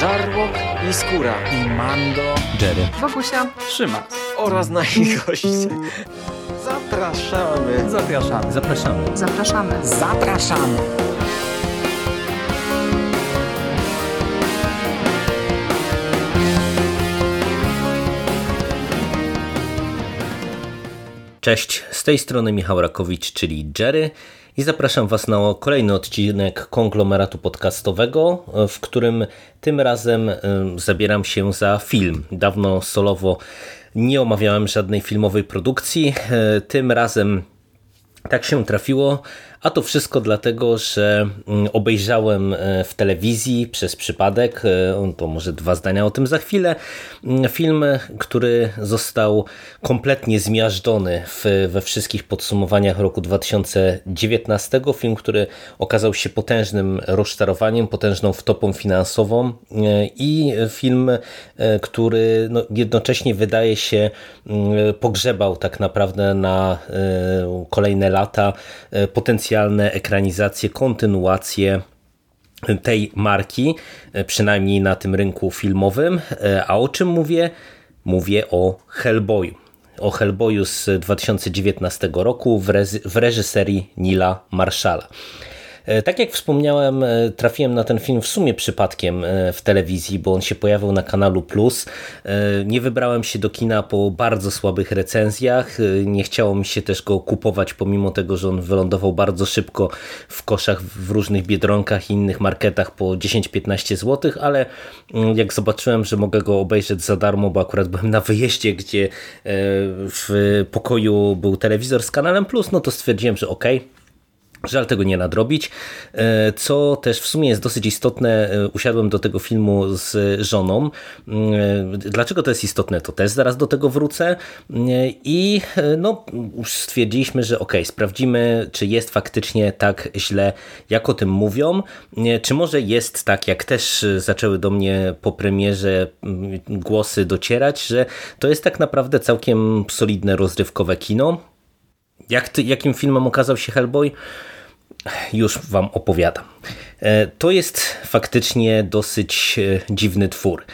Żarłok i Skóra i Mando, Jerry, Wokusia, Trzyma oraz nasi goście. Zapraszamy. Zapraszamy. Zapraszamy. zapraszamy. Zapraszamy. Cześć, z tej strony Michał Rakowicz, czyli Jerry i zapraszam Was na kolejny odcinek konglomeratu podcastowego, w którym tym razem zabieram się za film. Dawno solowo nie omawiałem żadnej filmowej produkcji, y, tym razem tak się trafiło, a to wszystko dlatego, że mm, obejrzałem e, w telewizji przez przypadek, e, to może dwa zdania o tym za chwilę, mm, film, który został kompletnie zmiażdżony w, we wszystkich podsumowaniach roku 2019. Film, który okazał się potężnym rozczarowaniem, potężną wtopą finansową e, i film, który no, jednocześnie wydaje się mm, pogrzebał tak naprawdę na kolejne lata potencjalnie potencjalne ekranizacje, kontynuacje tej marki, przynajmniej na tym rynku filmowym. A o czym mówię? Mówię o Hellboyu. O Hellboyu z 2019 roku w reżyserii Nila Marshalla. E, tak jak wspomniałem, e, trafiłem na ten film w sumie przypadkiem e, w telewizji, bo on się pojawił na kanalu Plus. Nie wybrałem się do kina po bardzo słabych recenzjach. Nie chciało mi się też go kupować, pomimo tego, że on wylądował bardzo szybko w koszach w różnych biedronkach i innych marketach po 10-15 zł, ale mm, jak zobaczyłem, że mogę go obejrzeć za darmo, bo akurat byłem na wyjeździe, gdzie w pokoju był telewizor z kanalem Plus, no to stwierdziłem, że okej. Okay Żal tego nie nadrobić, e, co też w sumie jest dosyć istotne. E, usiadłem do tego filmu z żoną. E, dlaczego to jest istotne? To też zaraz do tego wrócę. I no, stwierdziliśmy, że ok, sprawdzimy, czy jest faktycznie tak źle, jak o tym mówią. Czy może jest tak, jak też zaczęły do mnie po premierze głosy docierać, że to jest tak naprawdę całkiem solidne, rozrywkowe kino. Jak ty, jakim filmem okazał się Hellboy? Już Wam opowiadam. E, to jest faktycznie dosyć e, dziwny twór.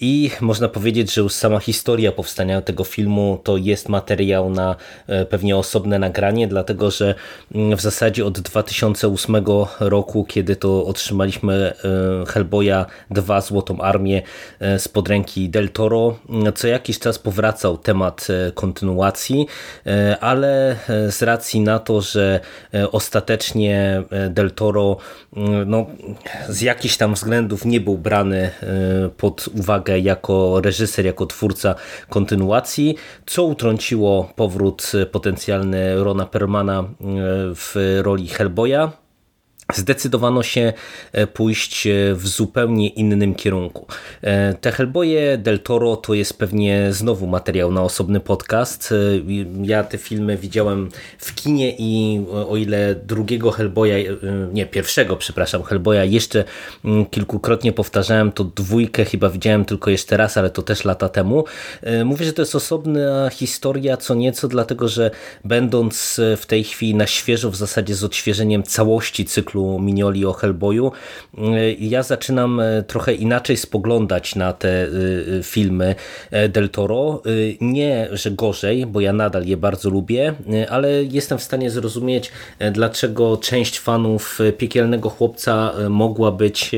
I można powiedzieć, że już sama historia powstania tego filmu to jest materiał na e, pewnie osobne nagranie, dlatego że mm, w zasadzie od 2008 roku, kiedy to otrzymaliśmy Hellboya 2 Złotą Armię spod ręki Del Toro, mm, co jakiś czas powracał temat kontynuacji, ale z racji na to, że ostatecznie Del Toro mm, no, z jakichś tam względów nie był brany e, pod uwagę jako reżyser, jako twórca kontynuacji, co utrąciło powrót potencjalny Rona Permana e, w roli Hellboya zdecydowano się e, pójść e, w zupełnie innym kierunku. E, te Hellboye del Toro to jest pewnie znowu materiał na osobny podcast. Ja te filmy widziałem w kinie i o ile drugiego Hellboya, nie pierwszego, przepraszam, Hellboya jeszcze mm, kilkukrotnie powtarzałem, to dwójkę chyba widziałem tylko jeszcze raz, ale to też lata temu. Mówię, że to jest osobna historia co nieco, dlatego że będąc w tej chwili na świeżo w zasadzie z odświeżeniem całości cyklu cyklu Minioli o Hellboyu, y, ja zaczynam y, trochę inaczej spoglądać na te y, filmy Del Toro. Nie, że gorzej, bo ja nadal je bardzo lubię, ale jestem w stanie zrozumieć, dlaczego część fanów Piekielnego Chłopca mogła być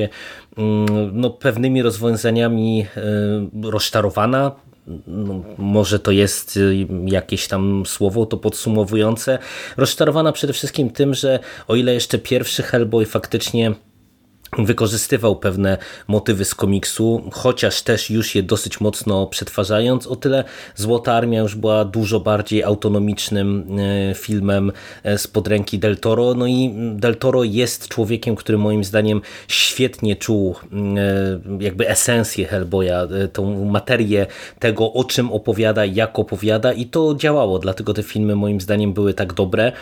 no, pewnymi rozwiązaniami rozczarowana, no, może to jest y, jakieś tam słowo to podsumowujące, rozczarowana przede wszystkim tym, że o ile jeszcze pierwszy Hellboy faktycznie wykorzystywał pewne motywy z komiksu, chociaż też już je dosyć mocno przetwarzając. O tyle Złota Armia już była dużo bardziej autonomicznym e, filmem e, z ręki Del Toro. No i Del Toro jest człowiekiem, który moim zdaniem świetnie czuł e, jakby esencję Hellboya, tą materię tego, o czym opowiada, jak opowiada i to działało, dlatego te filmy moim zdaniem były tak dobre.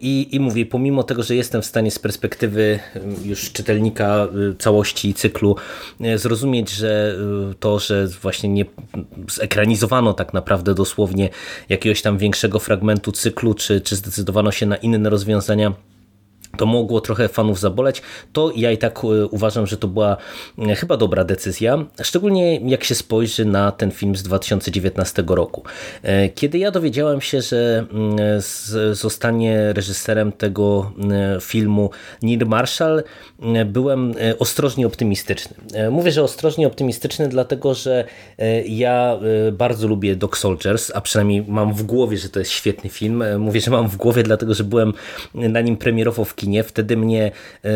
I, i mówię, pomimo tego, że jestem w stanie z perspektywy już czy czytelnika y, całości cyklu y, zrozumieć, że y, to, że właśnie nie zekranizowano tak naprawdę dosłownie jakiegoś tam większego fragmentu cyklu, czy, czy zdecydowano się na inne rozwiązania to mogło trochę fanów zaboleć, to ja i tak uważam, że to była chyba dobra decyzja, szczególnie jak się spojrzy na ten film z 2019 roku. Kiedy ja dowiedziałem się, że zostanie reżyserem tego filmu Neil Marshall, byłem ostrożnie optymistyczny. Mówię, że ostrożnie optymistyczny, dlatego że ja bardzo lubię Dog Soldiers, a przynajmniej mam w głowie, że to jest świetny film. Mówię, że mam w głowie, dlatego że byłem na nim premierowo w kinie, wtedy mnie e,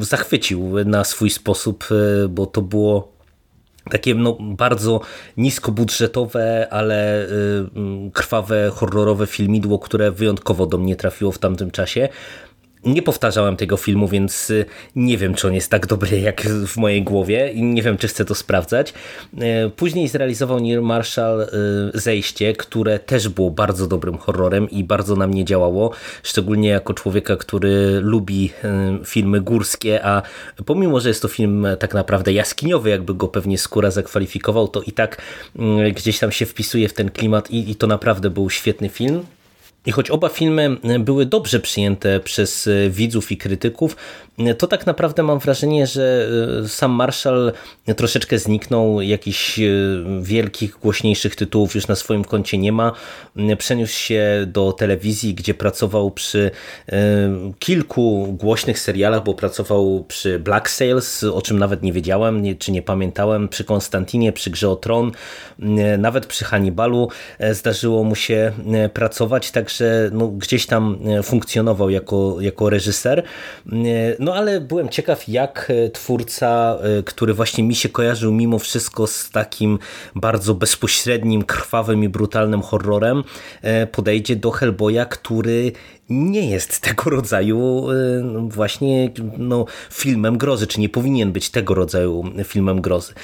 zachwycił na swój sposób, e, bo to było takie no, bardzo niskobudżetowe, ale e, krwawe, horrorowe filmidło, które wyjątkowo do mnie trafiło w tamtym czasie. Nie powtarzałem tego filmu, więc y, nie wiem, czy on jest tak dobry jak w mojej głowie i nie wiem, czy chcę to sprawdzać. Y, później zrealizował Neil Marshall y, Zejście, które też było bardzo dobrym horrorem i bardzo na mnie działało, szczególnie jako człowieka, który lubi filmy górskie, a pomimo, że jest to film tak naprawdę jaskiniowy, jakby go pewnie Skóra zakwalifikował, to i tak gdzieś tam się wpisuje w ten klimat i, i to naprawdę był świetny film. I choć oba filmy były dobrze przyjęte przez e, widzów i krytyków, to tak naprawdę mam wrażenie, że e, sam Marshall troszeczkę zniknął, jakichś e, wielkich, głośniejszych tytułów już na swoim koncie nie ma. Przeniósł się do telewizji, gdzie pracował przy kilku głośnych serialach, bo pracował przy Black Sails, o czym nawet nie wiedziałem, czy nie pamiętałem, przy Konstantinie, przy Grze o Tron, nawet przy Hannibalu zdarzyło mu się pracować, tak także no, gdzieś tam e, funkcjonował jako, jako reżyser. E, no ale byłem ciekaw, jak e, twórca, który właśnie mi się kojarzył mimo wszystko z takim bardzo bezpośrednim, krwawym i brutalnym horrorem, podejdzie do Hellboya, który nie jest tego rodzaju właśnie no, filmem grozy, czy nie powinien być tego rodzaju filmem grozy.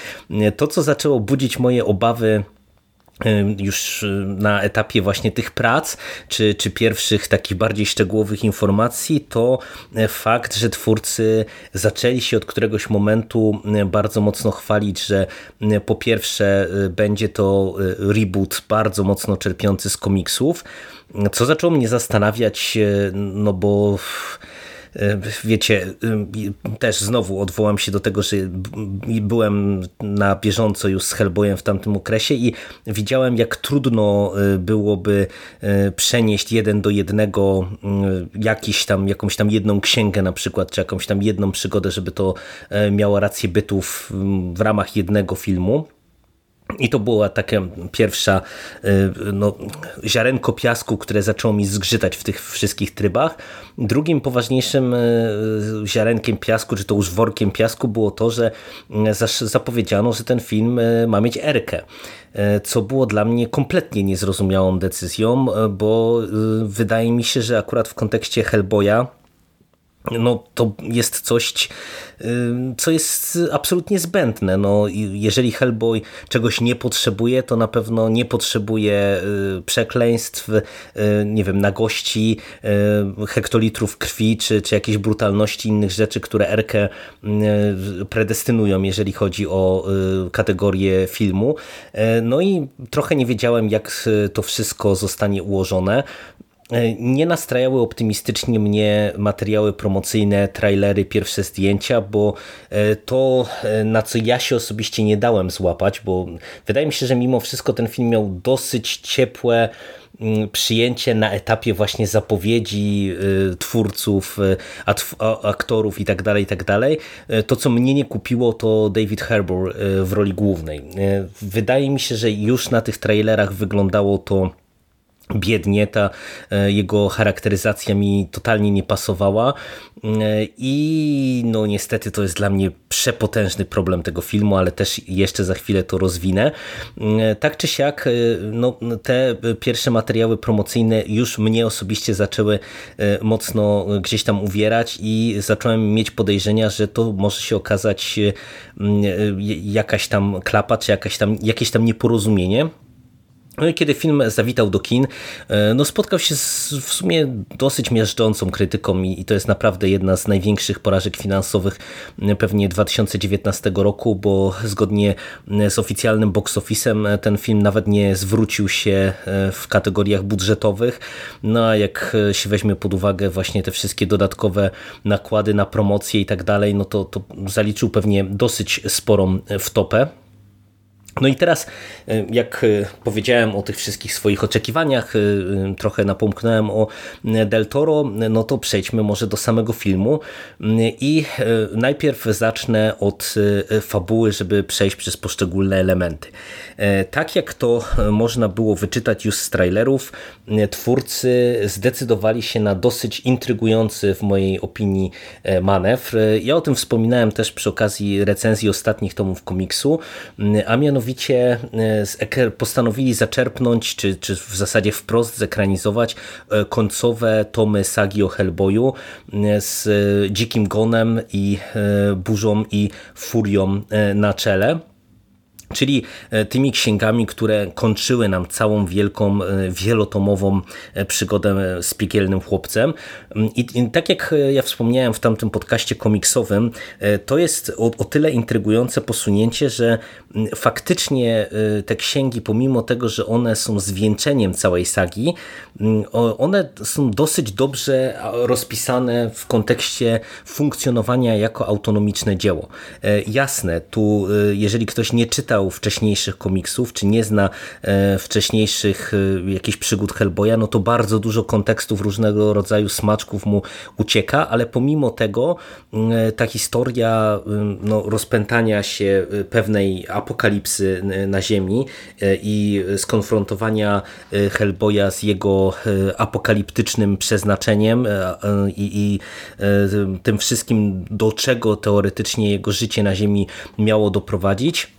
To, co zaczęło budzić moje obawy już y, na etapie właśnie tych prac, czy, czy pierwszych takich bardziej szczegółowych informacji, to e, fakt, że twórcy zaczęli się od któregoś momentu bardzo mocno chwalić, że po pierwsze będzie to reboot bardzo mocno czerpiący z komiksów, co zaczęło mnie zastanawiać, no bo wiecie, e, też znowu odwołam się do tego, że byłem na bieżąco już z Hellboyem w tamtym okresie i widziałem, jak trudno e, byłoby przenieść jeden do jednego jakiś tam, jakąś tam jedną księgę na przykład, czy jakąś tam jedną przygodę, żeby to miało rację bytów w ramach jednego filmu. I to była taka pierwsza y, no, ziarenko piasku, które zaczęło mi zgrzytać w tych wszystkich trybach. Drugim poważniejszym y, ziarenkiem piasku, czy to już workiem piasku było to, że y, zapowiedziano, że ten film ma mieć erkę co było dla mnie kompletnie niezrozumiałą decyzją, bo wydaje mi się, że akurat w kontekście Hellboya no to jest coś, co jest absolutnie zbędne. No, jeżeli Hellboy czegoś nie potrzebuje, to na pewno nie potrzebuje y, przekleństw, y, nie wiem, nagości, y, hektolitrów krwi, czy, czy jakiejś brutalności innych rzeczy, które Erkę predestynują, jeżeli chodzi o kategorię filmu. No i trochę nie wiedziałem, jak to wszystko zostanie ułożone. E, nie nastrajały optymistycznie mnie materiały promocyjne, trailery, pierwsze zdjęcia, bo e, to, e, na co ja się osobiście nie dałem złapać, bo wydaje mi się, że mimo wszystko ten film miał dosyć ciepłe mm, przyjęcie na etapie właśnie zapowiedzi twórców, aktorów i tak dalej, i tak. To, co mnie nie kupiło, to David Harbour w roli głównej. Wydaje mi się, że już na tych trailerach wyglądało to biednie, ta e, jego charakteryzacja mi totalnie nie pasowała e, i no niestety to jest dla mnie przepotężny problem tego filmu, ale też jeszcze za chwilę to rozwinę. E, tak czy siak, no, te pierwsze materiały promocyjne już mnie osobiście zaczęły mocno gdzieś tam uwierać i zacząłem mieć podejrzenia, że to może się okazać jakaś tam klapa, czy jakaś tam, jakieś tam nieporozumienie no i kiedy film zawitał do kin, e, no spotkał się z w sumie dosyć miażdżącą krytyką i to jest naprawdę jedna z największych porażek finansowych e, pewnie 2019 roku, bo zgodnie e, z oficjalnym box office'em ten film nawet nie zwrócił się w kategoriach budżetowych, no a jak się weźmie pod uwagę właśnie te wszystkie dodatkowe nakłady na promocję i tak dalej, no to, to zaliczył pewnie dosyć sporą wtopę. No i teraz, y, jak y, powiedziałem o tych wszystkich swoich oczekiwaniach, y, trochę napomknąłem o Del Toro, no to przejdźmy może do samego filmu i najpierw zacznę od fabuły, żeby przejść przez poszczególne elementy. Tak jak to można było wyczytać już z trailerów, twórcy zdecydowali się na dosyć intrygujący w mojej opinii manewr. Ja o tym wspominałem też przy okazji recenzji ostatnich tomów komiksu, a mianowicie mianowicie e, postanowili zaczerpnąć, czy, czy w zasadzie wprost zekranizować e, końcowe tomy sagi o Hellboyu e, z Dzikim Gonem i Burzą i Furią na czele. Czyli e, tymi księgami, które kończyły nam całą wielką, e, wielotomową e, przygodę z piekielnym chłopcem. Mm, I, tak jak ja wspomniałem w tamtym podcaście komiksowym, to jest o, o, tyle intrygujące posunięcie, że mm, faktycznie te księgi, pomimo tego, że one są zwieńczeniem całej sagi, mm, one są dosyć dobrze rozpisane w kontekście funkcjonowania jako autonomiczne dzieło. Jasne, tu jeżeli ktoś nie czyta czytał wcześniejszych komiksów, czy nie zna e, wcześniejszych e, jakichś przygód Hellboya, no to bardzo dużo kontekstów różnego rodzaju smaczków mu ucieka, ale pomimo tego e, ta historia no, rozpętania się pewnej apokalipsy na Ziemi i skonfrontowania Hellboya z jego apokaliptycznym przeznaczeniem i, i tym wszystkim, do czego teoretycznie jego życie na Ziemi miało doprowadzić,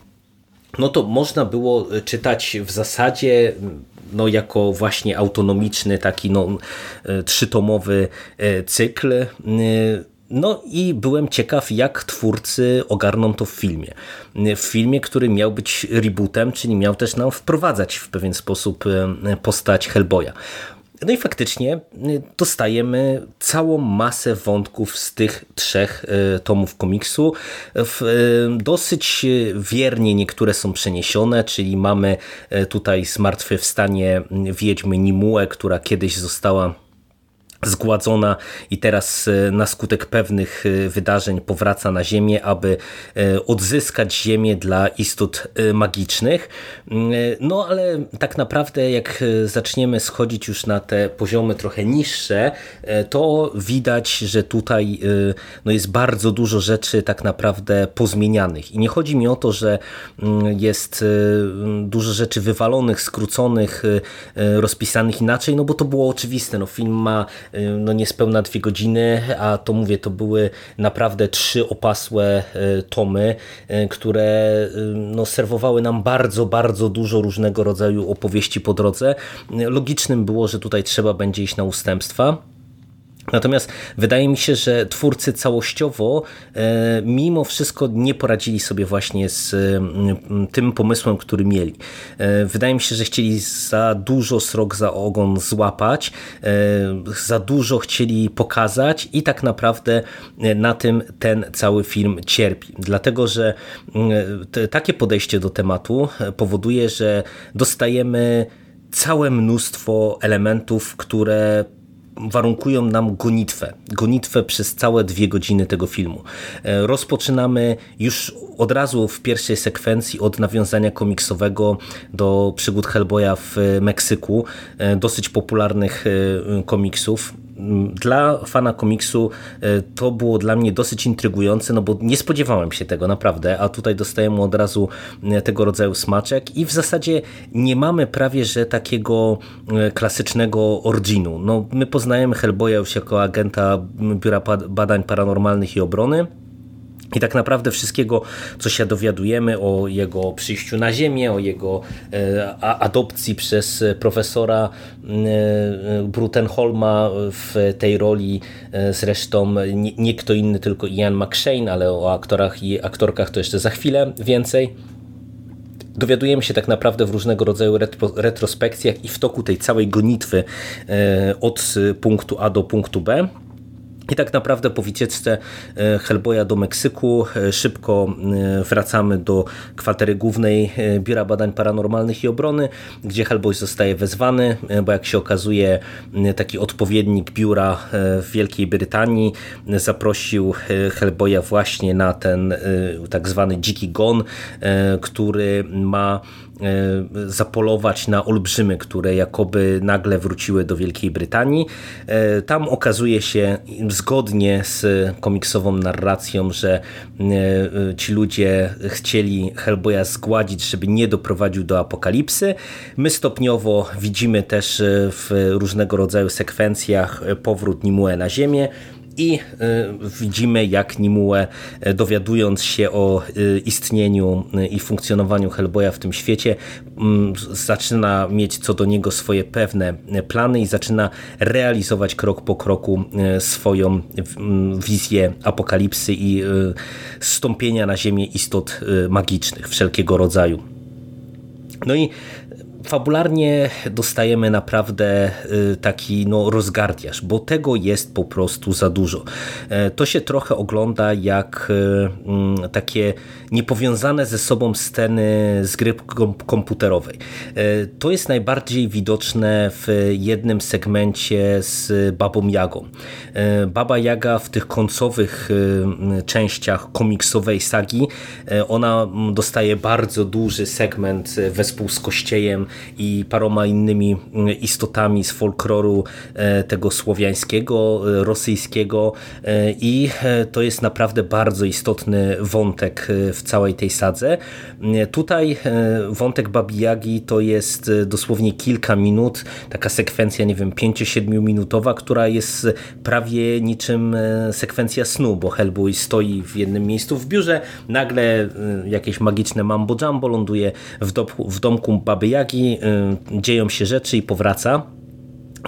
no to można było czytać w zasadzie no, jako właśnie autonomiczny, taki no, e, trzytomowy e, cykl. E, no i byłem ciekaw, jak twórcy ogarną to w filmie. W filmie, który miał być rebootem, czyli miał też nam wprowadzać w pewien sposób postać Hellboya. No i faktycznie y, dostajemy całą masę wątków z tych trzech y, tomów komiksu. Y, dosyć wiernie niektóre są przeniesione, czyli mamy tutaj zmartwychwstanie wiedźmy Nimue, która kiedyś została zgładzona i teraz e, na skutek pewnych e, wydarzeń powraca na Ziemię, aby e, odzyskać Ziemię dla istot magicznych. Mm, no ale tak naprawdę jak zaczniemy schodzić już na te poziomy trochę niższe, to widać, że tutaj no jest bardzo dużo rzeczy tak naprawdę pozmienianych. I nie chodzi mi o to, że mm, jest dużo rzeczy wywalonych, skróconych, rozpisanych inaczej, no bo to było oczywiste. No film ma no niespełna dwie godziny, a to mówię, to były naprawdę trzy opasłe y, tomy, y, które no, serwowały nam bardzo, bardzo dużo różnego rodzaju opowieści po drodze. Logicznym było, że tutaj trzeba będzie iść na ustępstwa. Natomiast wydaje mi się, że twórcy całościowo e, mimo wszystko nie poradzili sobie właśnie z tym pomysłem, który mieli. E, wydaje mi się, że chcieli za dużo srok za ogon złapać, e, za dużo chcieli pokazać i tak naprawdę na tym ten cały film cierpi. Dlatego, że takie podejście do tematu powoduje, że dostajemy całe mnóstwo elementów, które warunkują nam gonitwę. Gonitwę przez całe dwie godziny tego filmu. E, rozpoczynamy już od razu w pierwszej sekwencji od nawiązania komiksowego do przygód Hellboya w Meksyku, e, dosyć popularnych e, komiksów dla fana komiksu e, to było dla mnie dosyć intrygujące, no bo nie spodziewałem się tego naprawdę, a tutaj dostajemy od razu e, tego rodzaju smaczek i w zasadzie nie mamy prawie, że takiego e, klasycznego originu. No, my poznajemy Hellboya już jako agenta Biura Badań Paranormalnych i Obrony, i tak naprawdę wszystkiego, co się dowiadujemy o jego przyjściu na Ziemię, o jego e, adopcji przez profesora e, Brutenholma w tej roli, e, zresztą nie, nie kto inny, tylko Ian McShane, ale o aktorach i aktorkach to jeszcze za chwilę więcej. Dowiadujemy się tak naprawdę w różnego rodzaju retrospekcjach i w toku tej całej gonitwy od punktu A do punktu B i tak naprawdę po wycieczce e, Hellboya do Meksyku e, szybko e, wracamy do kwatery głównej Biura Badań Paranormalnych i Obrony, gdzie Hellboy zostaje wezwany, bo jak się okazuje taki odpowiednik biura w Wielkiej Brytanii zaprosił Hellboya właśnie na ten tak zwany dziki gon, który ma zapolować na olbrzymy, które jakoby nagle wróciły do Wielkiej Brytanii. E, tam okazuje się zgodnie z komiksową narracją, że e, ci ludzie chcieli Hellboya zgładzić, żeby nie doprowadził do apokalipsy. My stopniowo widzimy też w różnego rodzaju sekwencjach powrót Nimue na Ziemię i e, widzimy jak Nimue e, dowiadując się o e, istnieniu i funkcjonowaniu Hellboya w tym świecie mm, zaczyna mieć co do niego swoje pewne plany i zaczyna realizować krok po kroku swoją wizję apokalipsy i stąpienia na ziemię istot magicznych wszelkiego rodzaju. No i fabularnie dostajemy naprawdę y, taki no, rozgardiaż, bo tego jest po prostu za dużo. E, to się trochę ogląda jak y, mm, takie niepowiązane ze sobą sceny z gry komputerowej. E, to jest najbardziej widoczne w jednym segmencie z Babą Jagą. E, Baba Jaga w tych końcowych y, częściach komiksowej sagi, ona dostaje bardzo duży segment wespół z Kościejem i paroma innymi mm, istotami z folkloru e, tego słowiańskiego, e, rosyjskiego e, i to jest naprawdę bardzo istotny wątek w całej tej sadze. Tutaj wątek Babi Jagi to jest dosłownie kilka minut, taka sekwencja, nie wiem, 5-7 minutowa, która jest prawie niczym sekwencja snu, bo Hellboy stoi w jednym miejscu w biurze, nagle jakieś magiczne mambo jumbo ląduje w, domku, w domku Baby Jagi, Y, dzieją się rzeczy i powraca.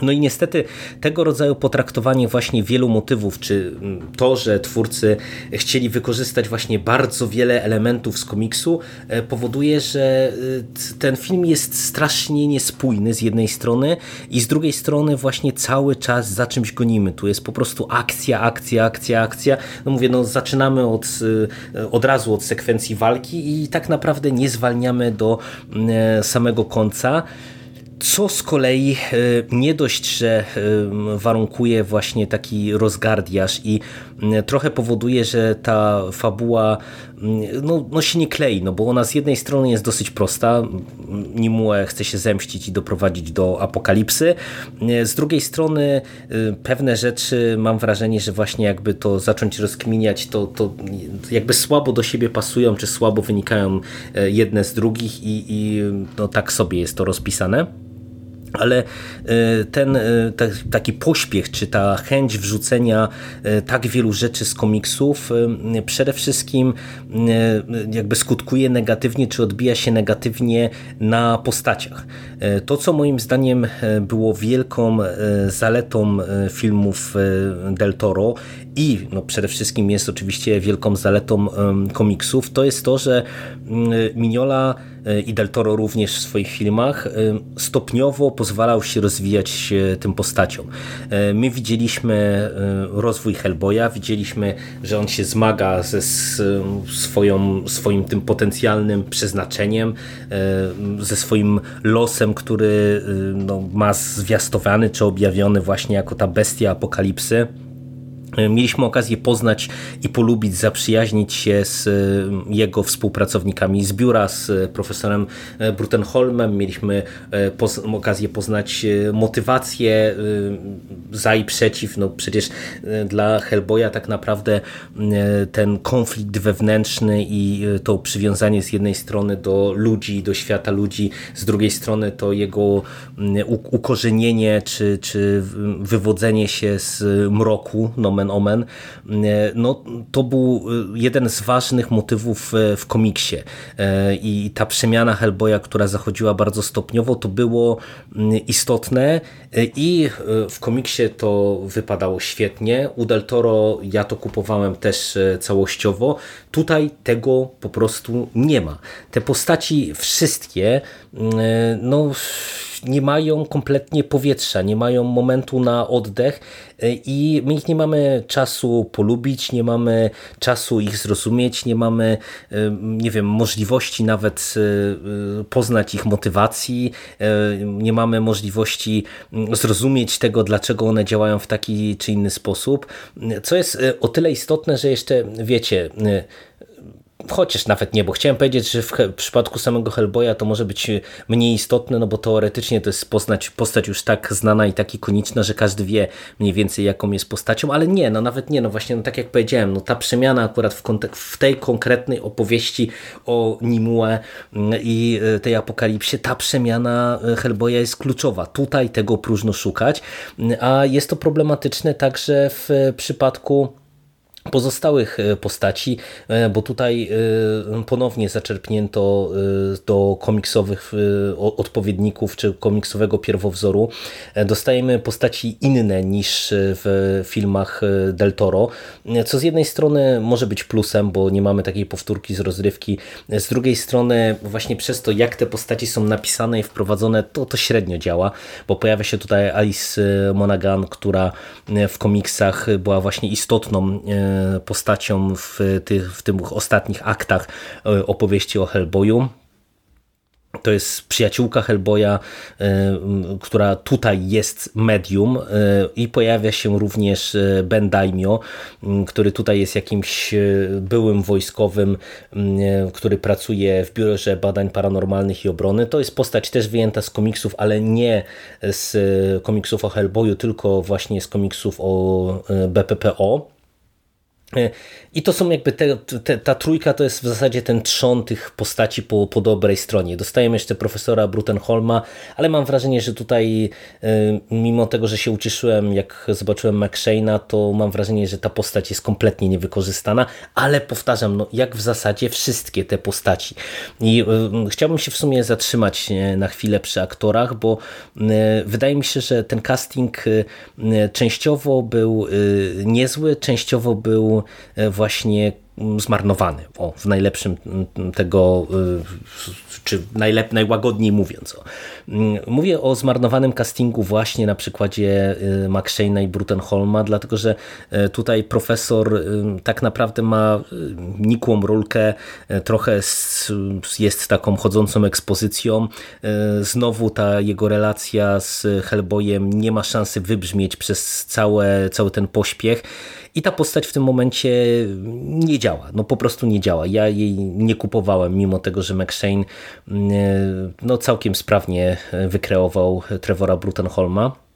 No i niestety tego rodzaju potraktowanie właśnie wielu motywów, czy mm, to, że twórcy chcieli wykorzystać właśnie bardzo wiele elementów z komiksu, e, powoduje, że y, ten film jest strasznie niespójny z jednej strony i z drugiej strony właśnie cały czas za czymś gonimy. Tu jest po prostu akcja, akcja, akcja, akcja. No mówię, no zaczynamy od, y, od razu od sekwencji walki i tak naprawdę nie zwalniamy do mm, samego końca co z kolei e, nie dość, że e, warunkuje właśnie taki rozgardiaż i trochę powoduje, że ta fabuła no, no się nie klei, no bo ona z jednej strony jest dosyć prosta, Nimue chce się zemścić i doprowadzić do apokalipsy, z drugiej strony pewne rzeczy mam wrażenie, że właśnie jakby to zacząć rozkminiać, to, to jakby słabo do siebie pasują, czy słabo wynikają jedne z drugich i, i no, tak sobie jest to rozpisane. Ale e, ten e, taki pośpiech, czy ta chęć wrzucenia e, tak wielu rzeczy z komiksów przede wszystkim jakby skutkuje negatywnie, czy odbija się negatywnie na postaciach. To, co moim zdaniem było wielką zaletą filmów Del Toro i no przede wszystkim jest oczywiście wielką zaletą komiksów, to jest to, że Mignola E, i Del Toro również w swoich filmach e, stopniowo pozwalał się rozwijać tym postaciom. E, my widzieliśmy rozwój Hellboya, widzieliśmy, że on się zmaga ze swoją, swoim tym potencjalnym przeznaczeniem, ze swoim losem, który no, ma zwiastowany czy objawiony właśnie jako ta bestia apokalipsy. Mieliśmy okazję poznać i polubić, zaprzyjaźnić się z e, jego współpracownikami z biura, z e, profesorem e, Brutenholmem. Mieliśmy poz okazję poznać motywację za i przeciw. No przecież dla Hellboya tak naprawdę ten konflikt wewnętrzny i to przywiązanie z jednej strony do ludzi, do świata ludzi, z drugiej strony to jego ukorzenienie czy, czy wywodzenie się z mroku, nomen nomen omen, no to był jeden z ważnych motywów w komiksie i ta przemiana Hellboya, która zachodziła bardzo stopniowo, to było istotne i w komiksie to wypadało świetnie. U Del Toro ja to kupowałem też całościowo. Tutaj tego po prostu nie ma. Te postaci wszystkie no nie mają kompletnie powietrza, nie mają momentu na oddech e, i my ich nie mamy czasu polubić, nie mamy czasu ich zrozumieć, nie mamy, e, nie wiem, możliwości nawet e, poznać ich motywacji, nie mamy możliwości mm, zrozumieć tego, dlaczego one działają w taki czy inny sposób, co jest o tyle istotne, że jeszcze wiecie, Chociaż nawet nie, bo chciałem powiedzieć, że w przypadku samego Hellboya to może być mniej istotne, no bo teoretycznie to jest postać, postać już tak znana i tak ikoniczna, że każdy wie mniej więcej jaką jest postacią, ale nie, no nawet nie, no właśnie no tak jak powiedziałem, no ta przemiana akurat w, w tej konkretnej opowieści o Nimue mm, i e, tej apokalipsie, ta przemiana e, Hellboya jest kluczowa. Tutaj tego próżno szukać, mm, a jest to problematyczne także w przypadku pozostałych e, postaci, e, bo tutaj e, ponownie zaczerpnięto do komiksowych odpowiedników czy komiksowego pierwowzoru. Dostajemy postaci inne niż w filmach Del Toro, co z jednej strony może być plusem, bo nie mamy takiej powtórki z rozrywki, z drugiej strony właśnie przez to, jak te postaci są napisane i wprowadzone, to to średnio działa, bo pojawia się tutaj Alice Monaghan, która w komiksach była właśnie istotną postacią w tych, w tych ostatnich aktach e, opowieści o Hellboyu. To jest przyjaciółka Hellboya, e, która tutaj jest medium e, i pojawia się również Ben Daimio, który tutaj jest jakimś byłym wojskowym, który pracuje w Biurze Badań Paranormalnych i Obrony. To jest postać też wyjęta z komiksów, ale nie z komiksów o Hellboyu, tylko właśnie z komiksów o BPPO. E, I to są jakby te, te, ta trójka to jest w zasadzie ten trzon tych postaci po, po dobrej stronie. Dostajemy jeszcze profesora Brutenholma, ale mam wrażenie, że tutaj e, mimo tego, że się ucieszyłem jak zobaczyłem McShane'a, to mam wrażenie, że ta postać jest kompletnie niewykorzystana, ale powtarzam, no, jak w zasadzie wszystkie te postaci. I y, chciałbym się w sumie zatrzymać na chwilę przy aktorach, bo wydaje mi się, że ten casting częściowo był niezły, częściowo był E, właśnie mm, zmarnowany, o, w najlepszym mm, tego, e, czy najlep, najłagodniej mówiąc. Mm, mówię o zmarnowanym castingu właśnie na przykładzie e, McShane'a i Brutenholma, dlatego że tutaj profesor tak naprawdę ma nikłą rolkę, trochę jest taką chodzącą ekspozycją. Znowu ta jego relacja z Hellboyem nie ma szansy wybrzmieć przez całe, cały ten pośpiech i ta postać w tym momencie nie działa, no po prostu nie działa. Ja jej nie kupowałem, mimo tego, że McShane mm, no, całkiem sprawnie wykreował Trevora Brutenholma.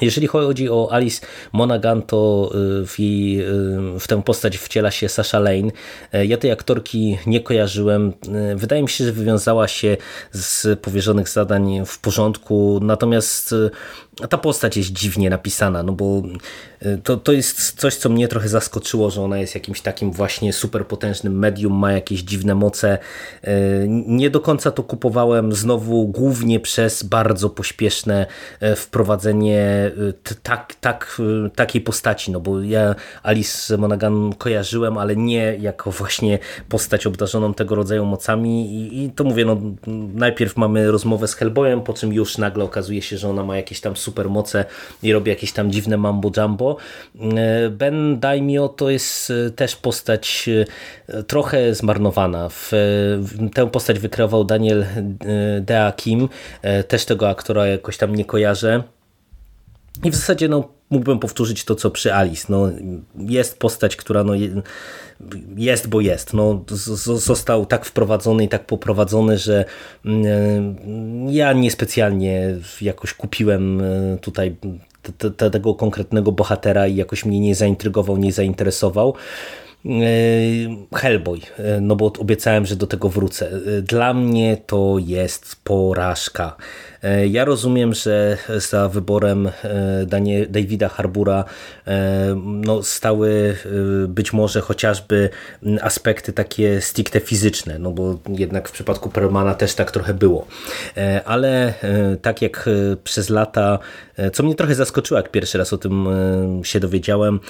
Jeżeli chodzi o Alice Monaghan, to y, w, jej, y, w tę postać wciela się Sasha Lane. E, ja tej aktorki nie kojarzyłem. E, wydaje mi się, że wywiązała się z powierzonych zadań w porządku, natomiast y, ta postać jest dziwnie napisana, no bo y, to, to jest coś, co mnie trochę zaskoczyło, że ona jest jakimś takim właśnie superpotężnym medium, ma jakieś dziwne moce. Y, nie do końca to kupowałem znowu głównie przez bardzo pośpieszne y, wprowadzenie tak, tak, takiej postaci, no bo ja Alice Monaghan kojarzyłem, ale nie jako właśnie postać obdarzoną tego rodzaju mocami i, i to mówię, no najpierw mamy rozmowę z Hellboyem, po czym już nagle okazuje się, że ona ma jakieś tam super supermoce i robi jakieś tam dziwne mambo jumbo. E, ben Daimio to jest e, też postać e, trochę zmarnowana. W, tę postać wykreował Daniel Dea Kim, też tego aktora jakoś tam nie kojarzę. I w zasadzie no, mógłbym powtórzyć to, co przy Alice. No, jest postać, która no, jest, bo jest. No, został tak wprowadzony i tak poprowadzony, że mm, ja niespecjalnie jakoś kupiłem e, tutaj tego konkretnego bohatera i jakoś mnie nie zaintrygował, nie zainteresował. E, Hellboy, e, no bo obiecałem, że do tego wrócę. Dla mnie to jest porażka. Ja rozumiem, że za wyborem Danie, Davida Harbura no, stały być może chociażby aspekty takie stricte fizyczne, no bo jednak w przypadku Perlmana też tak trochę było. Ale tak jak przez lata, co mnie trochę zaskoczyło, jak pierwszy raz o tym się dowiedziałem,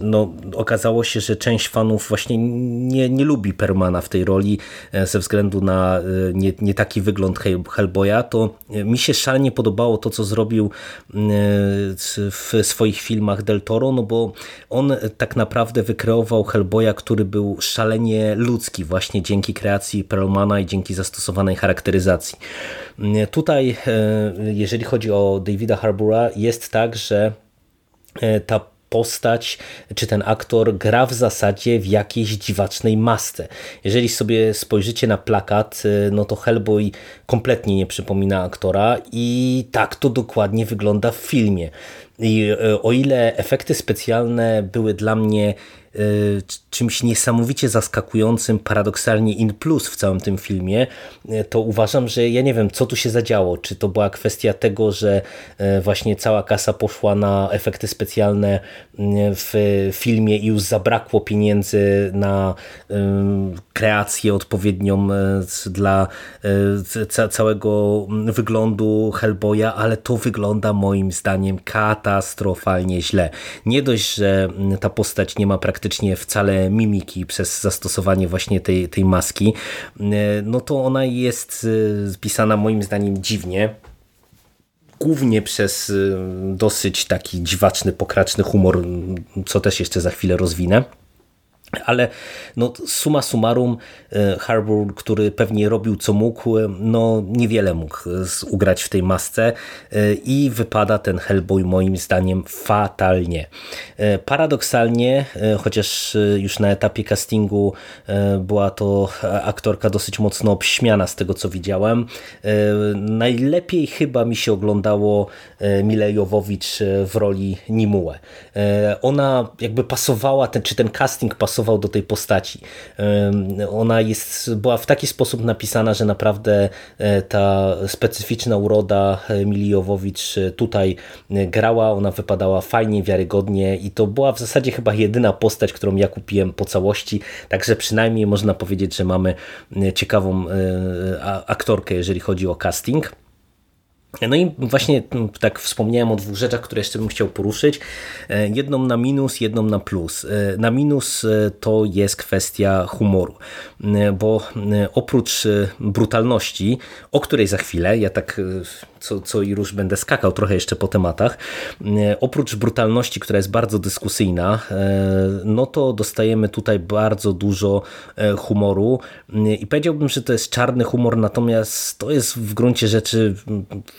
no, okazało się, że część fanów właśnie nie, nie lubi Permana w tej roli e, ze względu na e, nie, nie taki wygląd Hellboya, to e, mi się szalenie podobało to, co zrobił w swoich filmach Del Toro, no bo on tak naprawdę wykreował Hellboya, który był szalenie ludzki właśnie dzięki kreacji Perlmana i dzięki zastosowanej charakteryzacji. Tutaj, jeżeli chodzi o Davida Harbura, jest tak, że ta postać, czy ten aktor gra w zasadzie w jakiejś dziwacznej masce. Jeżeli sobie spojrzycie na plakat, y, no to Hellboy kompletnie nie przypomina aktora i tak to dokładnie wygląda w filmie. I y, o ile efekty specjalne były dla mnie czymś niesamowicie zaskakującym, paradoksalnie in plus w całym tym filmie, y, to uważam, że ja nie wiem, co tu się zadziało. Czy to była kwestia tego, że y, właśnie cała kasa poszła na efekty specjalne w filmie i już zabrakło pieniędzy na kreację odpowiednią dla całego wyglądu Hellboya, ale to wygląda moim zdaniem katastrofalnie źle. Nie dość, że ta postać nie ma praktycznie praktycznie wcale mimiki przez zastosowanie właśnie tej, tej maski, e, no to ona jest e, spisana moim zdaniem dziwnie głównie przez e, dosyć taki dziwaczny, pokraczny humor, co też jeszcze za chwilę rozwinę. Ale no, suma summarum e, Harbour, który pewnie robił co mógł, e, no niewiele mógł e, ugrać w tej masce i wypada ten Hellboy moim zdaniem fatalnie. Paradoksalnie, chociaż już na etapie castingu była to aktorka dosyć mocno obśmiana z tego co widziałem, najlepiej chyba mi się oglądało Mile Jowowicz w roli Nimue. Ona jakby pasowała, ten, czy ten casting pasował pasował do tej postaci. Ona jest, była w taki sposób napisana, że naprawdę e, ta specyficzna uroda Emilii Jowowicz e, tutaj e, grała, ona wypadała fajnie, wiarygodnie i to była w zasadzie chyba jedyna postać, którą ja kupiłem po całości, także przynajmniej można powiedzieć, że mamy ciekawą aktorkę, jeżeli chodzi o casting. No i właśnie tak wspomniałem o dwóch rzeczach, które jeszcze bym chciał poruszyć. E, jedną na minus, jedną na plus. E, na minus e, to jest kwestia humoru, bo oprócz brutalności, o której za chwilę, ja tak co, co i róż będę skakał trochę jeszcze po tematach, oprócz brutalności, która jest bardzo dyskusyjna, no to dostajemy tutaj bardzo dużo humoru i powiedziałbym, że to jest czarny humor, natomiast to jest w gruncie rzeczy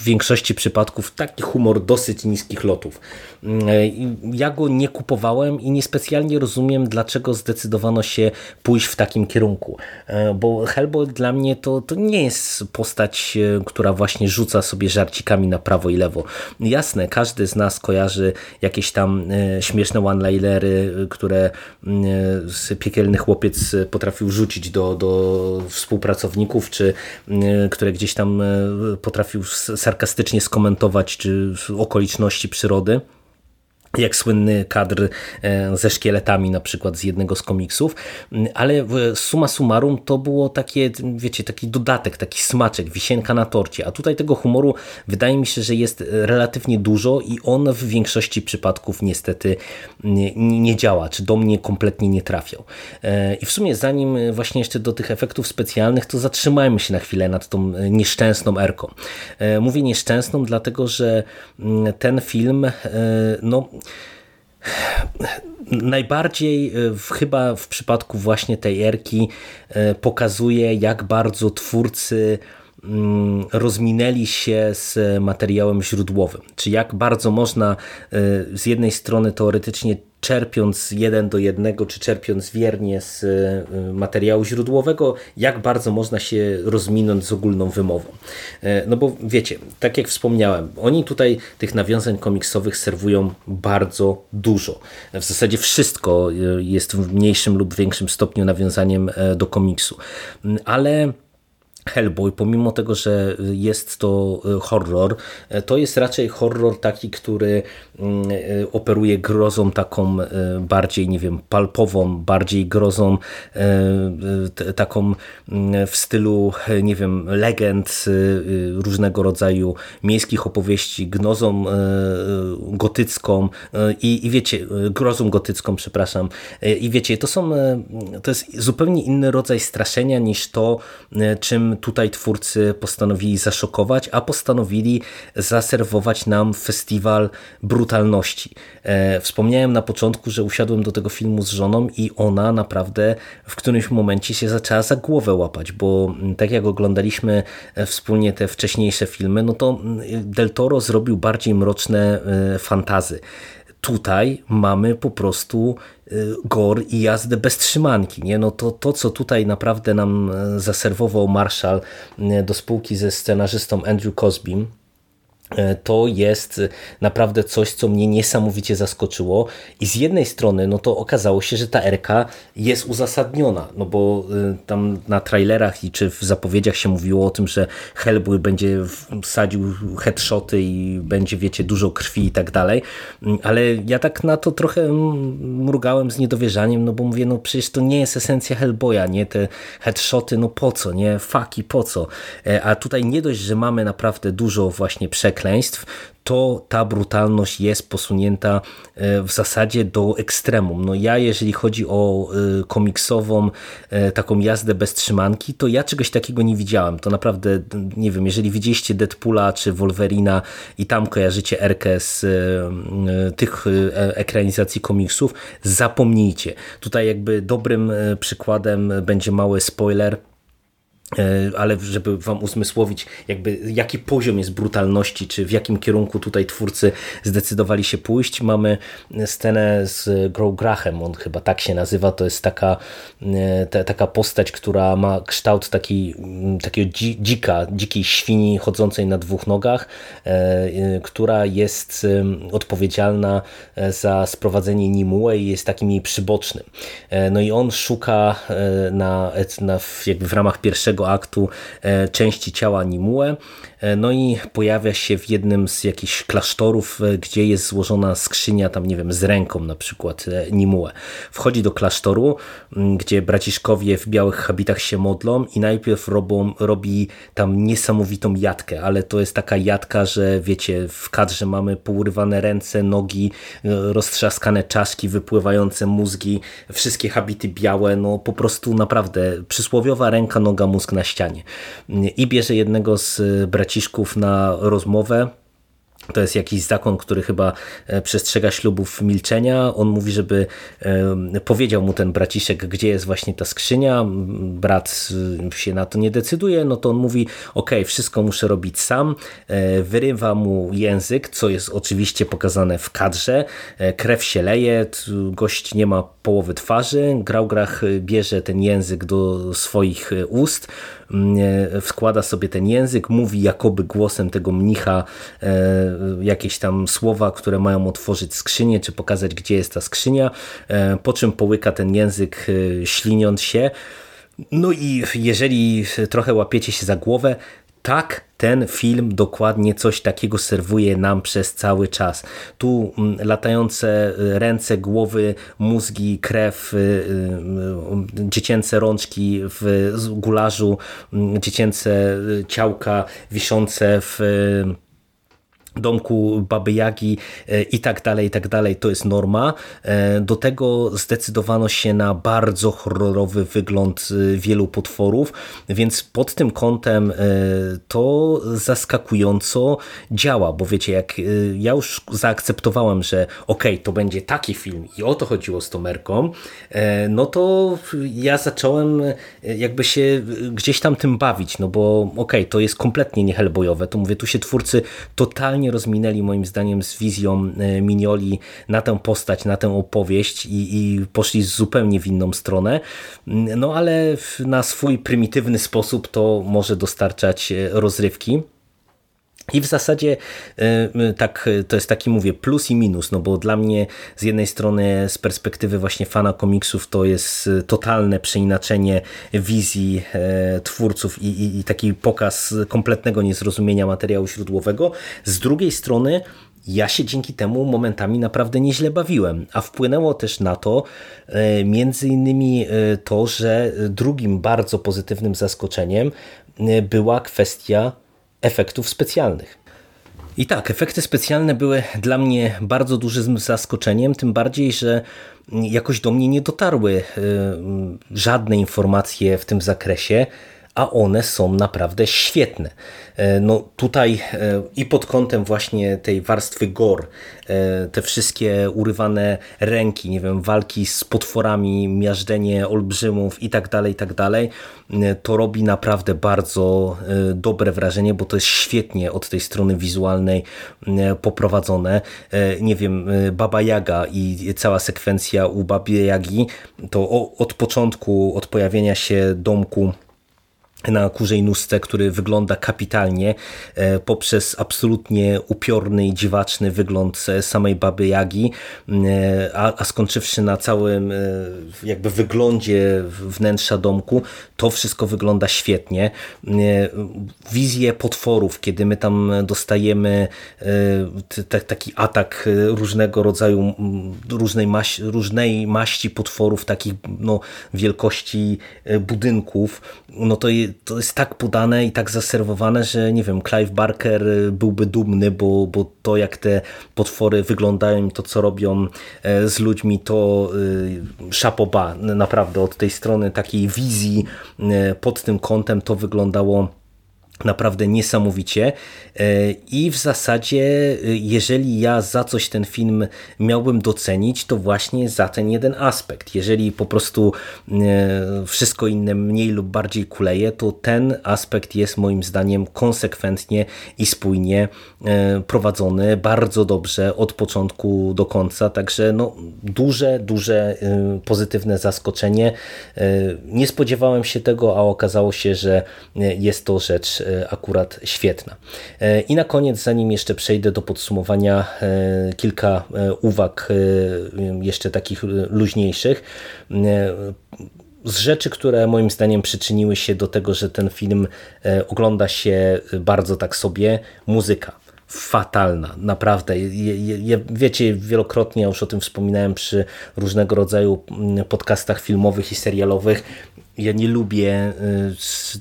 w większości przypadków taki humor dosyć niskich lotów. Mm, ja go nie kupowałem i niespecjalnie rozumiem, dlaczego zdecydowano się pójść w takim kierunku. E, bo Hellboy dla mnie to, to nie jest postać, e, która właśnie rzuca sobie żarcikami na prawo i lewo. Jasne, każdy z nas kojarzy jakieś tam e, śmieszne one-linery, które piekielny chłopiec potrafił rzucić do, do współpracowników, czy które gdzieś tam potrafił sarkastycznie skomentować czy okoliczności przyrody jak słynny kadr e, ze szkieletami na przykład z jednego z komiksów, ale suma summarum to było takie, wiecie, taki dodatek, taki smaczek, wisienka na torcie, a tutaj tego humoru wydaje mi się, że jest relatywnie dużo i on w większości przypadków niestety nie, nie działa, czy do mnie kompletnie nie trafiał. E, I w sumie zanim właśnie jeszcze do tych efektów specjalnych, to zatrzymajmy się na chwilę nad tą nieszczęsną erką. E, mówię nieszczęsną, dlatego że ten film, no najbardziej e, chyba w przypadku właśnie tej erki e, pokazuje, jak bardzo twórcy mm, rozminęli się z materiałem źródłowym. Czy jak bardzo można e, z jednej strony teoretycznie czerpiąc jeden do jednego, czy czerpiąc wiernie z y, materiału źródłowego, jak bardzo można się rozminąć z ogólną wymową. E, no bo wiecie, tak jak wspomniałem, oni tutaj tych nawiązań komiksowych serwują bardzo dużo. W zasadzie wszystko y, jest w mniejszym lub większym stopniu nawiązaniem e, do komiksu. Ale Hellboy, pomimo tego, że jest to e, horror, e, to jest raczej horror taki, który mm, e, operuje grozą taką bardziej, nie wiem, palpową, bardziej grozą taką mm, w stylu, nie wiem, legend, różnego rodzaju miejskich opowieści, gnozą gotycką i, i wiecie, grozą gotycką, przepraszam, i wiecie, to są, to jest zupełnie inny rodzaj straszenia niż to, czym tutaj twórcy postanowili zaszokować, a postanowili zaserwować nam festiwal brutalności. E, wspomniałem na początku, że usiadłem do tego filmu z żoną i ona naprawdę w którymś momencie się zaczęła za głowę łapać, bo mm, tak jak oglądaliśmy e, wspólnie te wcześniejsze filmy, no to mm, Del Toro zrobił bardziej mroczne e, fantazy. Tutaj mamy po prostu y, gor i jazdę bez trzymanki. Nie? No to, to, co tutaj naprawdę nam e, zaserwował Marshall e, do spółki ze scenarzystą Andrew Cosbym, to jest naprawdę coś, co mnie niesamowicie zaskoczyło. I z jednej strony no to okazało się, że ta RK jest uzasadniona, no bo e, tam na trailerach i czy w zapowiedziach się mówiło o tym, że Hellboy będzie wsadził headshoty i będzie wiecie dużo krwi i tak dalej, mm, ale ja tak na to trochę mrugałem z niedowierzaniem, no bo mówię, no przecież to nie jest esencja Hellboya, nie, te headshoty, no po co, nie, faki po co, e, a tutaj nie dość, że mamy naprawdę dużo właśnie przekazów przekleństw, to ta brutalność jest posunięta e, w zasadzie do ekstremum. No ja, jeżeli chodzi o e, komiksową e, taką jazdę bez trzymanki, to ja czegoś takiego nie widziałem. To naprawdę, nie wiem, jeżeli widzieliście Deadpoola czy Wolverina i tam kojarzycie Erkę z tych ekranizacji komiksów, zapomnijcie. Tutaj jakby dobrym przykładem będzie mały spoiler, ale żeby wam uzmysłowić jakby jaki poziom jest brutalności, czy w jakim kierunku tutaj twórcy zdecydowali się pójść, mamy scenę z Grow Grachem, on chyba tak się nazywa, to jest taka, e, ta, taka postać, która ma kształt taki, takiego dzika, dzikiej świni chodzącej na dwóch nogach, e, która jest odpowiedzialna za sprowadzenie Nimue i jest takim jej przybocznym. No i on szuka na, na jakby w ramach pierwszego aktu e, części ciała Nimue. E, no i pojawia się w jednym z jakichś klasztorów, e, gdzie jest złożona skrzynia tam, nie wiem, z ręką na przykład Nimue. Wchodzi do klasztoru, gdzie braciszkowie w białych habitach się modlą i najpierw robią, robi tam niesamowitą jatkę, ale to jest taka jatka, że wiecie, w kadrze mamy pourywane ręce, nogi, roztrzaskane czaszki, wypływające mózgi, wszystkie habity białe, no po prostu naprawdę przysłowiowa ręka, noga, mózg na ścianie. I bierze jednego z braciszków na rozmowę to jest jakiś zakon, który chyba e, przestrzega ślubów milczenia. On mówi, żeby e, powiedział mu ten braciszek, gdzie jest właśnie ta skrzynia. Brat e, się na to nie decyduje, no to on mówi, ok, wszystko muszę robić sam. Wyrywa mu język, co jest oczywiście pokazane w kadrze. Krew się leje, gość nie ma połowy twarzy. Graugrach bierze ten język do swoich ust, wkłada sobie ten język, mówi jakoby głosem tego mnicha jakieś tam słowa, które mają otworzyć skrzynię, czy pokazać, gdzie jest ta skrzynia, e, po czym połyka ten język e, śliniąc się. No i jeżeli trochę łapiecie się za głowę, tak, ten film dokładnie coś takiego serwuje nam przez cały czas. Tu mm, latające e, ręce, głowy, mózgi, krew, dziecięce rączki w gularzu, mm, dziecięce ciałka wiszące w domku Baby Jagi e, i tak dalej, i tak dalej, to jest norma. E, do tego zdecydowano się na bardzo horrorowy wygląd e, wielu potworów, więc pod tym kątem to zaskakująco działa, bo wiecie, jak ja już zaakceptowałem, że okej, okay, to będzie taki film i o to chodziło z Tomerką, no to ja zacząłem jakby się gdzieś tam tym bawić, no bo okej, okay, to jest kompletnie nie Hellboyowe, to mówię, tu się twórcy totalnie totalnie rozminęli moim zdaniem z wizją e, Minioli na tę postać, na tę opowieść i, i poszli zupełnie w inną stronę. No ale na swój prymitywny sposób to może dostarczać e, rozrywki. I w zasadzie tak, to jest taki, mówię, plus i minus, no bo dla mnie z jednej strony z perspektywy właśnie fana komiksów to jest totalne przeinaczenie wizji twórców i, i, i taki pokaz kompletnego niezrozumienia materiału źródłowego. Z drugiej strony ja się dzięki temu momentami naprawdę nieźle bawiłem, a wpłynęło też na to między innymi to, że drugim bardzo pozytywnym zaskoczeniem była kwestia efektów specjalnych. I tak, efekty specjalne były dla mnie bardzo dużym zaskoczeniem, tym bardziej, że jakoś do mnie nie dotarły y, żadne informacje w tym zakresie, a one są naprawdę świetne. E, no tutaj e, i pod kątem właśnie tej warstwy gor, e, te wszystkie urywane ręki, nie wiem, walki z potworami, miażdżenie olbrzymów i tak dalej, i tak dalej, to robi naprawdę bardzo dobre wrażenie, bo to jest świetnie od tej strony wizualnej poprowadzone. Nie wiem, Baba Jaga i cała sekwencja u Baby Jagi, to od początku, od pojawienia się domku na kurzej nóżce, który wygląda kapitalnie e, poprzez absolutnie upiorny i dziwaczny wygląd e, samej Baby Jagi, e, a, a skończywszy na całym jakby wyglądzie wnętrza domku, to wszystko wygląda świetnie. Wizje potworów, kiedy my tam dostajemy taki atak różnego rodzaju, różnej, maści, różnej maści potworów, takich no, wielkości budynków, no to to jest tak podane i tak zaserwowane, że nie wiem, Clive Barker y, byłby dumny, bo, bo to jak te potwory wyglądają, to co robią e, z ludźmi, to y, szapoba. Naprawdę od tej strony takiej wizji e, pod tym kątem to wyglądało naprawdę niesamowicie e, i w zasadzie e, jeżeli ja za coś ten film miałbym docenić, to właśnie za ten jeden aspekt. Jeżeli po prostu e, wszystko inne mniej lub bardziej kuleje, to ten aspekt jest moim zdaniem konsekwentnie i spójnie prowadzony bardzo dobrze od początku do końca, także no duże, duże pozytywne zaskoczenie. Nie spodziewałem się tego, a okazało się, że jest to rzecz akurat świetna. E, I na koniec, zanim jeszcze przejdę do podsumowania, e, kilka uwag jeszcze takich luźniejszych z rzeczy, które moim zdaniem przyczyniły się do tego, że ten film ogląda się bardzo tak sobie, muzyka fatalna, naprawdę. Je, je, wiecie, wielokrotnie już o tym wspominałem przy różnego rodzaju podcastach filmowych i serialowych ja nie lubię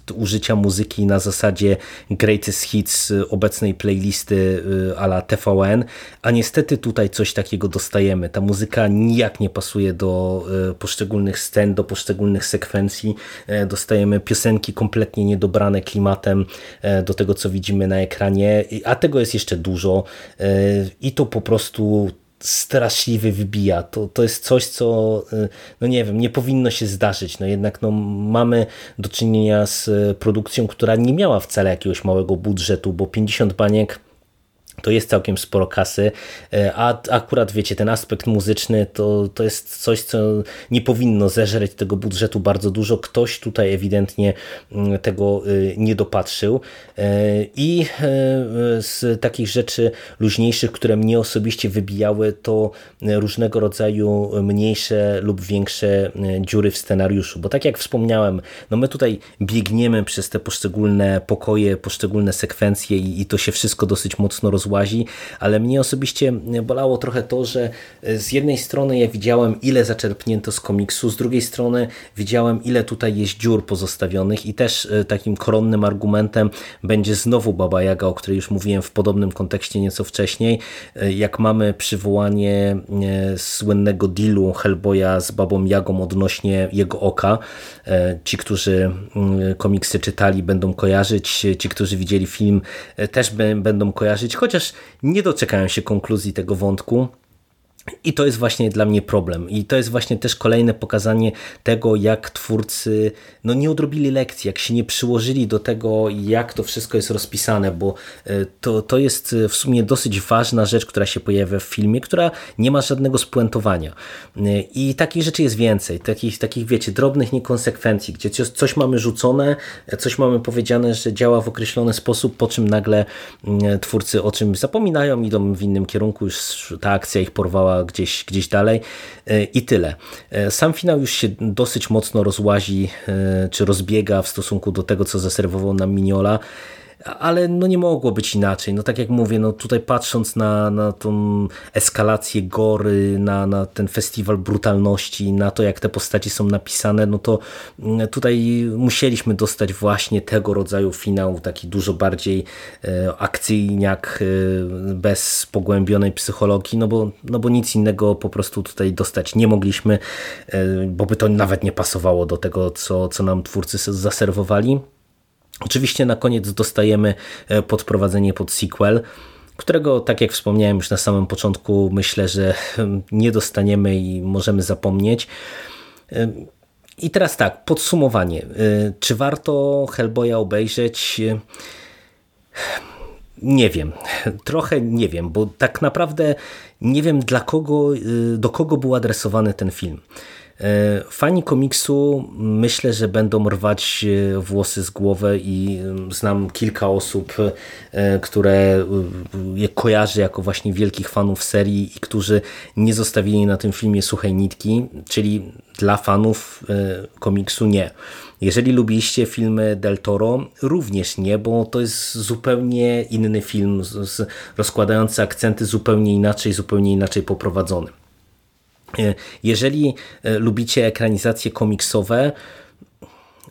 y, użycia muzyki na zasadzie greatest hits obecnej playlisty y, ala TVN, a niestety tutaj coś takiego dostajemy. Ta muzyka nijak nie pasuje do y, poszczególnych scen, do poszczególnych sekwencji. Dostajemy piosenki kompletnie niedobrane klimatem do tego, co widzimy na ekranie, a tego jest jeszcze dużo i to po prostu straszliwie wybija. To, to jest coś, co y, no nie wiem, nie powinno się zdarzyć. No jednak no, mamy do czynienia z produkcją, która nie miała wcale jakiegoś małego budżetu, bo 50 baniek to jest całkiem sporo kasy, e, a akurat wiecie, ten aspekt muzyczny to, to jest coś, co nie powinno zeżreć tego budżetu bardzo dużo. Ktoś tutaj ewidentnie mm, tego y, nie dopatrzył. E, I e, z takich rzeczy luźniejszych, które mnie osobiście wybijały, to różnego rodzaju mniejsze lub większe dziury w scenariuszu, bo tak jak wspomniałem, no my tutaj biegniemy przez te poszczególne pokoje, poszczególne sekwencje i, i to się wszystko dosyć mocno rozłączy ale mnie osobiście bolało trochę to, że z jednej strony ja widziałem ile zaczerpnięto z komiksu, z drugiej strony widziałem ile tutaj jest dziur pozostawionych i też e, takim koronnym argumentem będzie znowu Baba Jaga, o której już mówiłem w podobnym kontekście nieco wcześniej, e, jak mamy przywołanie e, słynnego dealu Hellboya z Babą Jagą odnośnie jego oka. Ci, którzy mm, komiksy czytali będą kojarzyć, ci, którzy widzieli film też będą kojarzyć, chociaż nie doczekają się konkluzji tego wątku. I to jest właśnie dla mnie problem. I to jest właśnie też kolejne pokazanie tego, jak twórcy no, nie odrobili lekcji, jak się nie przyłożyli do tego, jak to wszystko jest rozpisane, bo e, to, to jest e, w sumie dosyć ważna rzecz, która się pojawia w filmie, która nie ma żadnego spuentowania. E, I takich rzeczy jest więcej. Takich, takich wiecie, drobnych niekonsekwencji, gdzie coś mamy rzucone, coś mamy powiedziane, że działa w określony sposób, po czym nagle mm, twórcy o czymś zapominają, idą w innym kierunku, już ta akcja ich porwała gdzieś, gdzieś dalej e, i tyle. E, sam finał już się dosyć mocno rozłazi, e, czy rozbiega w stosunku do tego, co zaserwował nam Miniola ale no nie mogło być inaczej. No tak jak mówię, no tutaj patrząc na, na tą eskalację gory, na, na ten festiwal brutalności, na to jak te postaci są napisane, no to mm, tutaj musieliśmy dostać właśnie tego rodzaju finał, taki dużo bardziej e, akcyjniak, e, bez pogłębionej psychologii, no bo, no bo nic innego po prostu tutaj dostać nie mogliśmy, e, bo by to nawet nie pasowało do tego, co, co nam twórcy zaserwowali. Oczywiście na koniec dostajemy e, podprowadzenie pod sequel, którego, tak jak wspomniałem już na samym początku, myślę, że hmm, nie dostaniemy i możemy zapomnieć. E, I teraz tak, podsumowanie. E, czy warto Hellboya obejrzeć? Nie wiem, trochę nie wiem, bo tak naprawdę nie wiem dla kogo, do kogo był adresowany ten film. E, fani komiksu myślę, że będą rwać e, włosy z głowy i mm, znam kilka osób, e, które je kojarzę jako właśnie wielkich fanów serii i którzy nie zostawili na tym filmie suchej nitki, czyli dla fanów komiksu nie. Jeżeli lubiliście filmy Del Toro, również nie, bo to jest zupełnie inny film, rozkładający akcenty zupełnie inaczej, zupełnie inaczej poprowadzony. E, jeżeli e, lubicie ekranizacje komiksowe,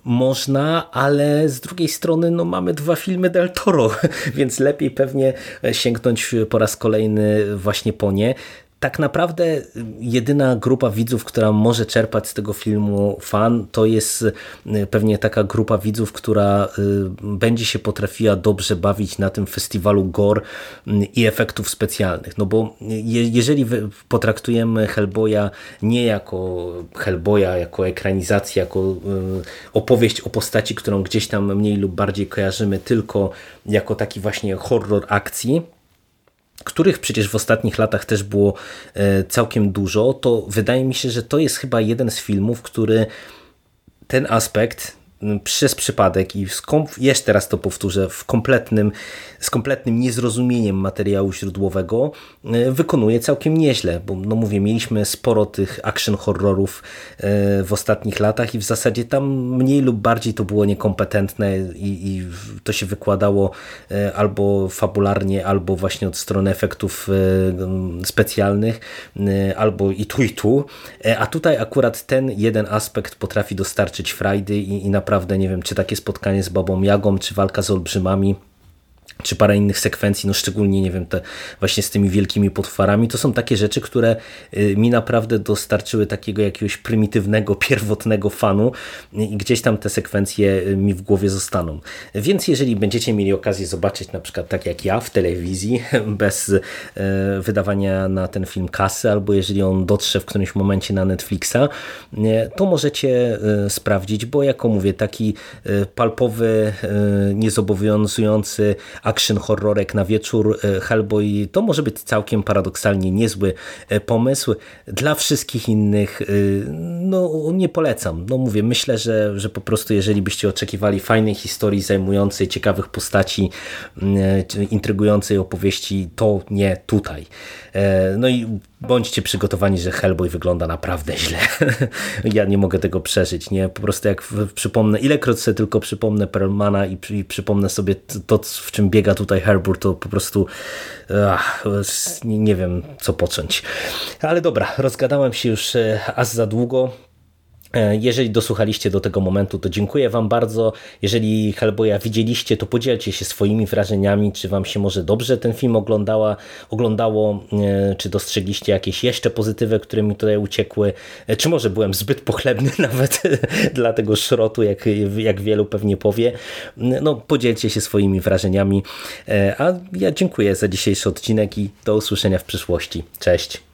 można, ale z drugiej strony no, mamy dwa filmy Del Toro, więc lepiej pewnie sięgnąć po raz kolejny właśnie po nie tak naprawdę jedyna grupa widzów, która może czerpać z tego filmu fan, to jest y, pewnie taka grupa widzów, która y, będzie się potrafiła dobrze bawić na tym festiwalu gore y, i efektów specjalnych. No bo jeżeli potraktujemy Hellboya nie jako Hellboya, jako ekranizację, jako opowieść o postaci, którą gdzieś tam mniej lub bardziej kojarzymy, tylko jako taki właśnie horror akcji, których przecież w ostatnich latach też było e, całkiem dużo, to wydaje mi się, że to jest chyba jeden z filmów, który ten aspekt przez przypadek i jeszcze raz to powtórzę, w kompletnym, z kompletnym niezrozumieniem materiału źródłowego e, wykonuje całkiem nieźle, bo no mówię, mieliśmy sporo tych action horrorów e, w ostatnich latach i w zasadzie tam mniej lub bardziej to było niekompetentne i, i to się wykładało e, albo fabularnie, albo właśnie od strony efektów specjalnych, albo i tu i tu, a tutaj akurat ten jeden aspekt potrafi dostarczyć frajdy i, i naprawdę naprawdę nie wiem, czy takie spotkanie z Babą Jagą, czy walka z olbrzymami, czy parę innych sekwencji, no szczególnie, nie wiem, te właśnie z tymi wielkimi potwarami, to są takie rzeczy, które y, mi naprawdę dostarczyły takiego jakiegoś prymitywnego, pierwotnego fanu i gdzieś tam te sekwencje y, mi w głowie zostaną. Więc jeżeli będziecie mieli okazję zobaczyć na przykład tak jak ja w telewizji, bez y, wydawania na ten film kasy, albo jeżeli on dotrze w którymś momencie na Netflixa, to możecie sprawdzić, bo jako mówię, taki palpowy, niezobowiązujący action horrorek na wieczór e, Hellboy to może być całkiem paradoksalnie niezły e, pomysł. Dla wszystkich innych e, no nie polecam. No mówię, myślę, że, że po prostu jeżeli byście oczekiwali fajnej historii zajmującej ciekawych postaci, intrygującej opowieści, to nie tutaj. No i bądźcie przygotowani, że Hellboy wygląda naprawdę źle. ja nie mogę tego przeżyć. Nie? Po prostu jak przypomnę, ilekroć sobie tylko przypomnę Perlmana i, i przypomnę sobie to, w czym biega tutaj Herbert, to po prostu ach, nie, nie wiem, co począć. Ale dobra, rozgadałem się już e, aż za długo. E, jeżeli dosłuchaliście do tego momentu, to dziękuję Wam bardzo. Jeżeli Hellboya widzieliście, to podzielcie się swoimi wrażeniami, czy Wam się może dobrze ten film oglądała, oglądało, e, czy dostrzegliście jakieś jeszcze pozytywy, które mi tutaj uciekły, e, czy może byłem zbyt pochlebny nawet dla tego szrotu, jak, jak wielu pewnie powie. No, podzielcie się swoimi wrażeniami. A ja dziękuję za dzisiejszy odcinek i do usłyszenia w przyszłości. Cześć!